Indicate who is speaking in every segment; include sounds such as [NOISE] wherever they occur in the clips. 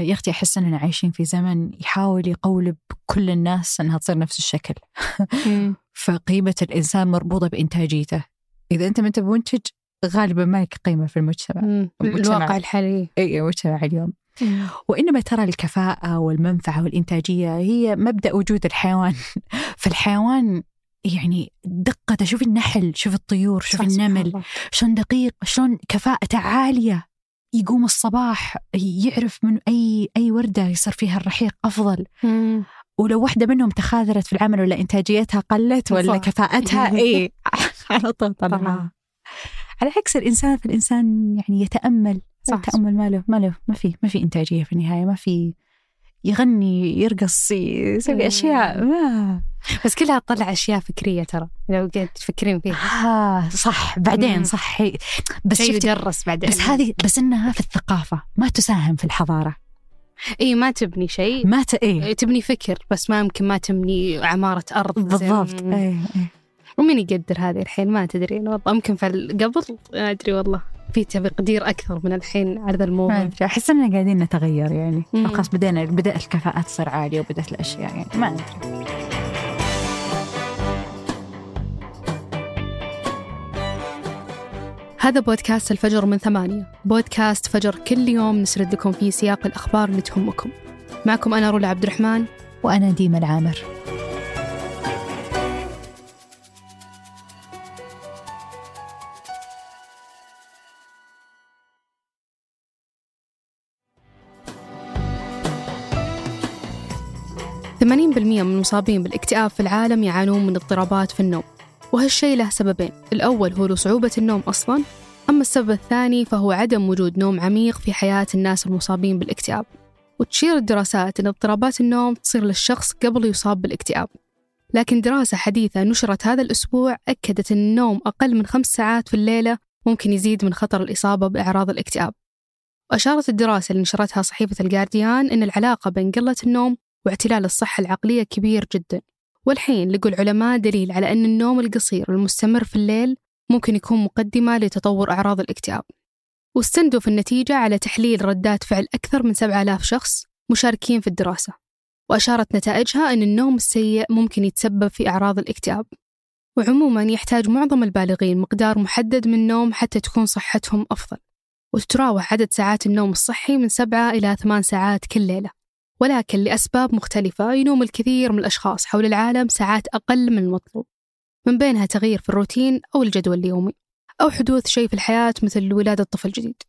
Speaker 1: يا أختي أحس أننا عايشين في زمن يحاول يقولب كل الناس أنها تصير نفس الشكل. [LAUGHS] فقيمة الإنسان مربوطة بإنتاجيته. إذا أنت ما أنت منتج غالبا ما لك قيمة في المجتمع.
Speaker 2: الواقع الحالي.
Speaker 1: أي مجتمع اليوم. وإنما ترى الكفاءة والمنفعة والإنتاجية هي مبدأ وجود الحيوان. [LAUGHS] فالحيوان يعني دقته شوف النحل شوف الطيور شوف النمل. شلون دقيق شلون كفاءته عالية. يقوم الصباح يعرف من أي أي وردة يصير فيها الرحيق أفضل
Speaker 2: مم.
Speaker 1: ولو واحدة منهم تخاذلت في العمل ولا إنتاجيتها قلت ولا
Speaker 2: صح.
Speaker 1: كفاءتها [LAUGHS] إيه [LAUGHS] على طول. طلعها على عكس الإنسان فالإنسان يعني يتأمل
Speaker 2: صح.
Speaker 1: التأمل ما له ما له ما في ما في إنتاجية في النهاية ما في يغني يرقص يسوي
Speaker 2: مم.
Speaker 1: أشياء ما
Speaker 2: بس كلها تطلع أشياء فكرية ترى لو قاعد تفكرين فيها.
Speaker 1: آه صح. بعدين. صح. بس شفتي
Speaker 2: يدرس بعدين.
Speaker 1: بس هذه بس إنها في الثقافة ما تساهم في الحضارة.
Speaker 2: اي ما تبني شيء.
Speaker 1: ما ت... إيه.
Speaker 2: تبني فكر بس ما يمكن ما تبني عمارة أرض.
Speaker 1: بالضبط.
Speaker 2: مم.
Speaker 1: إيه إيه.
Speaker 2: ومين يقدر هذه الحين؟ ما تدرين والله يمكن قبل؟ ما أدري والله. في تقدير أكثر من الحين على ذا الموضوع.
Speaker 1: أحس إننا قاعدين نتغير يعني. خلاص بدينا بدات الكفاءات تصير عالية وبدأت الأشياء يعني. ما أدري.
Speaker 2: هذا بودكاست الفجر من ثمانية. بودكاست فجر كل يوم نسرد لكم فيه سياق الأخبار اللي تهمكم. معكم أنا رولا عبد الرحمن
Speaker 1: وأنا ديما العامر.
Speaker 2: ثمانين بالمية من المصابين بالاكتئاب في العالم يعانون من اضطرابات في النوم وهالشيء له سببين الأول هو صعوبة النوم أصلا أما السبب الثاني فهو عدم وجود نوم عميق في حياة الناس المصابين بالاكتئاب وتشير الدراسات أن اضطرابات النوم تصير للشخص قبل يصاب بالاكتئاب. لكن دراسة حديثة نشرت هذا الأسبوع أكدت أن النوم أقل من خمس ساعات في الليلة ممكن يزيد من خطر الإصابة بأعراض الاكتئاب. وأشارت الدراسة اللي نشرتها صحيفة الجارديان أن العلاقة بين قلة النوم واعتلال الصحة العقلية كبير جدا. والحين لقوا العلماء دليل على أن النوم القصير المستمر في الليل ممكن يكون مقدمة لتطور أعراض الاكتئاب. واستندوا في النتيجة على تحليل ردات فعل أكثر من 7000 شخص مشاركين في الدراسة. وأشارت نتائجها أن النوم السيء ممكن يتسبب في أعراض الاكتئاب. وعموما يحتاج معظم البالغين مقدار محدد من النوم حتى تكون صحتهم أفضل. وتتراوح عدد ساعات النوم الصحي من سبعة إلى ثمان ساعات كل ليلة. ولكن لأسباب مختلفة ينوم الكثير من الأشخاص حول العالم ساعات أقل من المطلوب. من بينها تغيير في الروتين أو الجدول اليومي أو حدوث شيء في الحياة مثل ولادة طفل جديد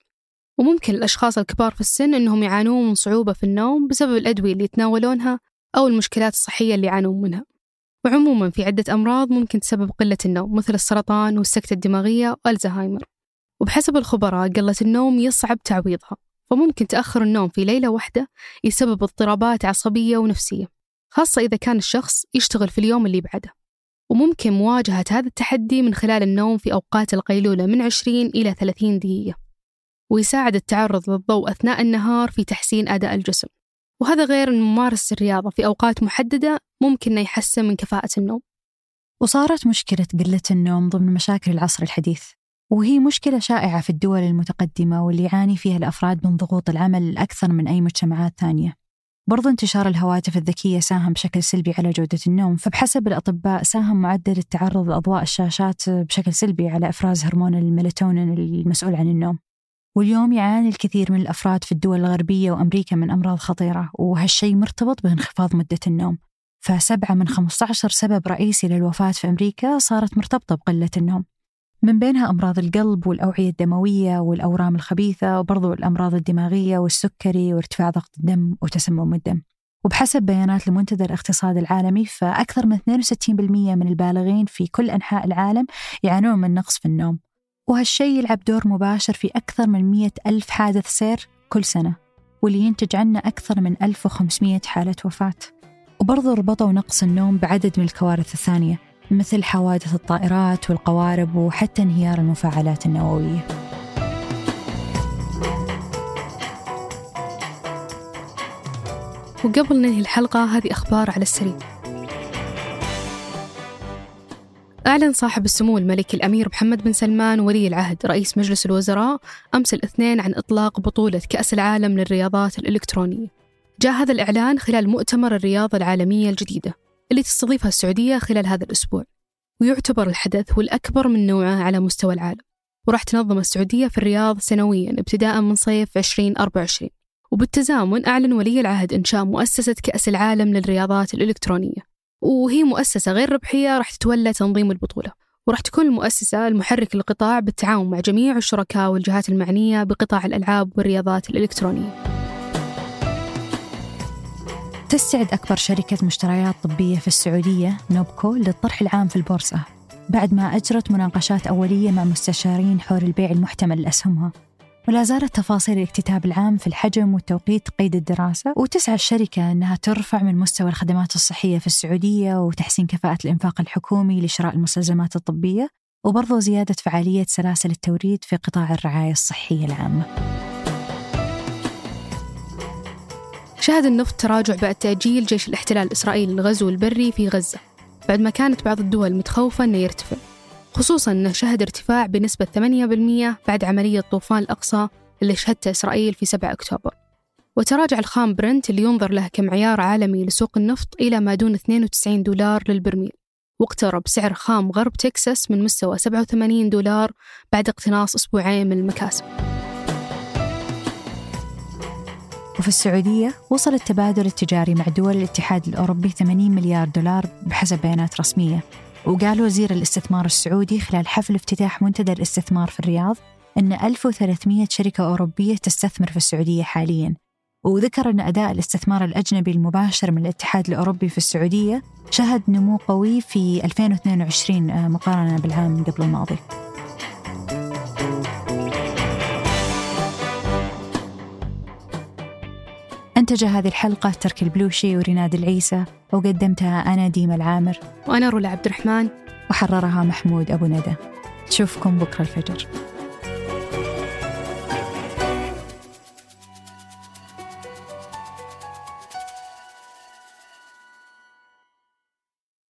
Speaker 2: وممكن الأشخاص الكبار في السن أنهم يعانون من صعوبة في النوم بسبب الأدوية اللي يتناولونها أو المشكلات الصحية اللي يعانون منها. وعموما في عدة أمراض ممكن تسبب قلة النوم مثل السرطان والسكتة الدماغية والزهايمر. وبحسب الخبراء قلة النوم يصعب تعويضها. فممكن تأخر النوم في ليلة واحدة يسبب اضطرابات عصبية ونفسية خاصة إذا كان الشخص يشتغل في اليوم اللي بعده. وممكن مواجهة هذا التحدي من خلال النوم في أوقات القيلولة من 20 إلى 30 دقيقة ويساعد التعرض للضوء أثناء النهار في تحسين أداء الجسم. وهذا غير أن ممارسة الرياضة في أوقات محددة ممكن يحسن من كفاءة النوم.
Speaker 1: وصارت مشكلة قلة النوم ضمن مشاكل العصر الحديث. وهي مشكلة شائعة في الدول المتقدمة واللي يعاني فيها الأفراد من ضغوط العمل أكثر من أي مجتمعات ثانية. برضو انتشار الهواتف الذكية ساهم بشكل سلبي على جودة النوم فبحسب الأطباء ساهم معدل التعرض لأضواء الشاشات بشكل سلبي على إفراز هرمون الميلاتونين المسؤول عن النوم. واليوم يعاني الكثير من الأفراد في الدول الغربية وأمريكا من أمراض خطيرة وهالشيء مرتبط بانخفاض مدة النوم. فسبعة من 15 سبب رئيسي للوفاة في أمريكا صارت مرتبطة بقلة النوم. من بينها أمراض القلب والأوعية الدموية والأورام الخبيثة وبرضو الأمراض الدماغية والسكري وارتفاع ضغط الدم وتسمم الدم. وبحسب بيانات لمنتدى الاقتصاد العالمي فأكثر من 62% من البالغين في كل أنحاء العالم يعانون من نقص في النوم. وهالشيء يلعب دور مباشر في أكثر من 100 ألف حادث سير كل سنة واللي ينتج عنه أكثر من 1500 حالة وفاة. وبرضو ربطوا نقص النوم بعدد من الكوارث الثانية. مثل حوادث الطائرات والقوارب وحتى انهيار المفاعلات النووية.
Speaker 2: وقبل ننهي الحلقة هذه أخبار على السريع. أعلن صاحب السمو الملكي الأمير محمد بن سلمان ولي العهد رئيس مجلس الوزراء أمس الاثنين عن إطلاق بطولة كأس العالم للرياضات الإلكترونية. جاء هذا الإعلان خلال مؤتمر الرياضة العالمية الجديدة. اللي تستضيفها السعودية خلال هذا الأسبوع ويعتبر الحدث والأكبر من نوعه على مستوى العالم. وراح تنظم السعودية في الرياض سنويا ابتداء من صيف 2024 وبالتزامن أعلن ولي العهد إنشاء مؤسسة كأس العالم للرياضات الإلكترونية. وهي مؤسسة غير ربحية راح تتولى تنظيم البطولة وراح تكون المؤسسة المحرك للقطاع بالتعاون مع جميع الشركاء والجهات المعنية بقطاع الألعاب والرياضات الإلكترونية.
Speaker 1: تستعد أكبر شركة مشتريات طبية في السعودية نوبكو للطرح العام في البورصة. بعد ما أجرت مناقشات أولية مع مستشارين حول البيع المحتمل لأسهمها. ولا زالت تفاصيل الاكتتاب العام في الحجم والتوقيت قيد الدراسة. وتسعى الشركة أنها ترفع من مستوى الخدمات الصحية في السعودية وتحسين كفاءة الإنفاق الحكومي لشراء المستلزمات الطبية. وبرضو زيادة فعالية سلاسل التوريد في قطاع الرعاية الصحية العامة.
Speaker 2: شهد النفط تراجع بعد تأجيل جيش الاحتلال الإسرائيلي الغزو البري في غزة بعد ما كانت بعض الدول متخوفة أنه يرتفع. خصوصا أنه شهد ارتفاع بنسبة 8% بعد عملية طوفان الأقصى اللي شهدته إسرائيل في 7 أكتوبر. وتراجع الخام برنت اللي ينظر له كمعيار عالمي لسوق النفط إلى ما دون 92 دولار للبرميل. واقترب سعر خام غرب تكساس من مستوى 87 دولار بعد اقتناص أسبوعين من المكاسب.
Speaker 1: وفي السعودية وصل التبادل التجاري مع دول الاتحاد الأوروبي 80 مليار دولار بحسب بيانات رسمية. وقال وزير الاستثمار السعودي خلال حفل افتتاح منتدى الاستثمار في الرياض أن 1300 شركة أوروبية تستثمر في السعودية حالياً. وذكر أن أداء الاستثمار الأجنبي المباشر من الاتحاد الأوروبي في السعودية شهد نمو قوي في 2022 آه، مقارنة بالعام قبل الماضي. أنتج هذه الحلقة ترك البلوشي وريناد العيسى وقدمتها أنا ديما العامر.
Speaker 2: وأنا رولا عبد الرحمن
Speaker 1: وحررها محمود أبو ندى. نشوفكم بكرة الفجر.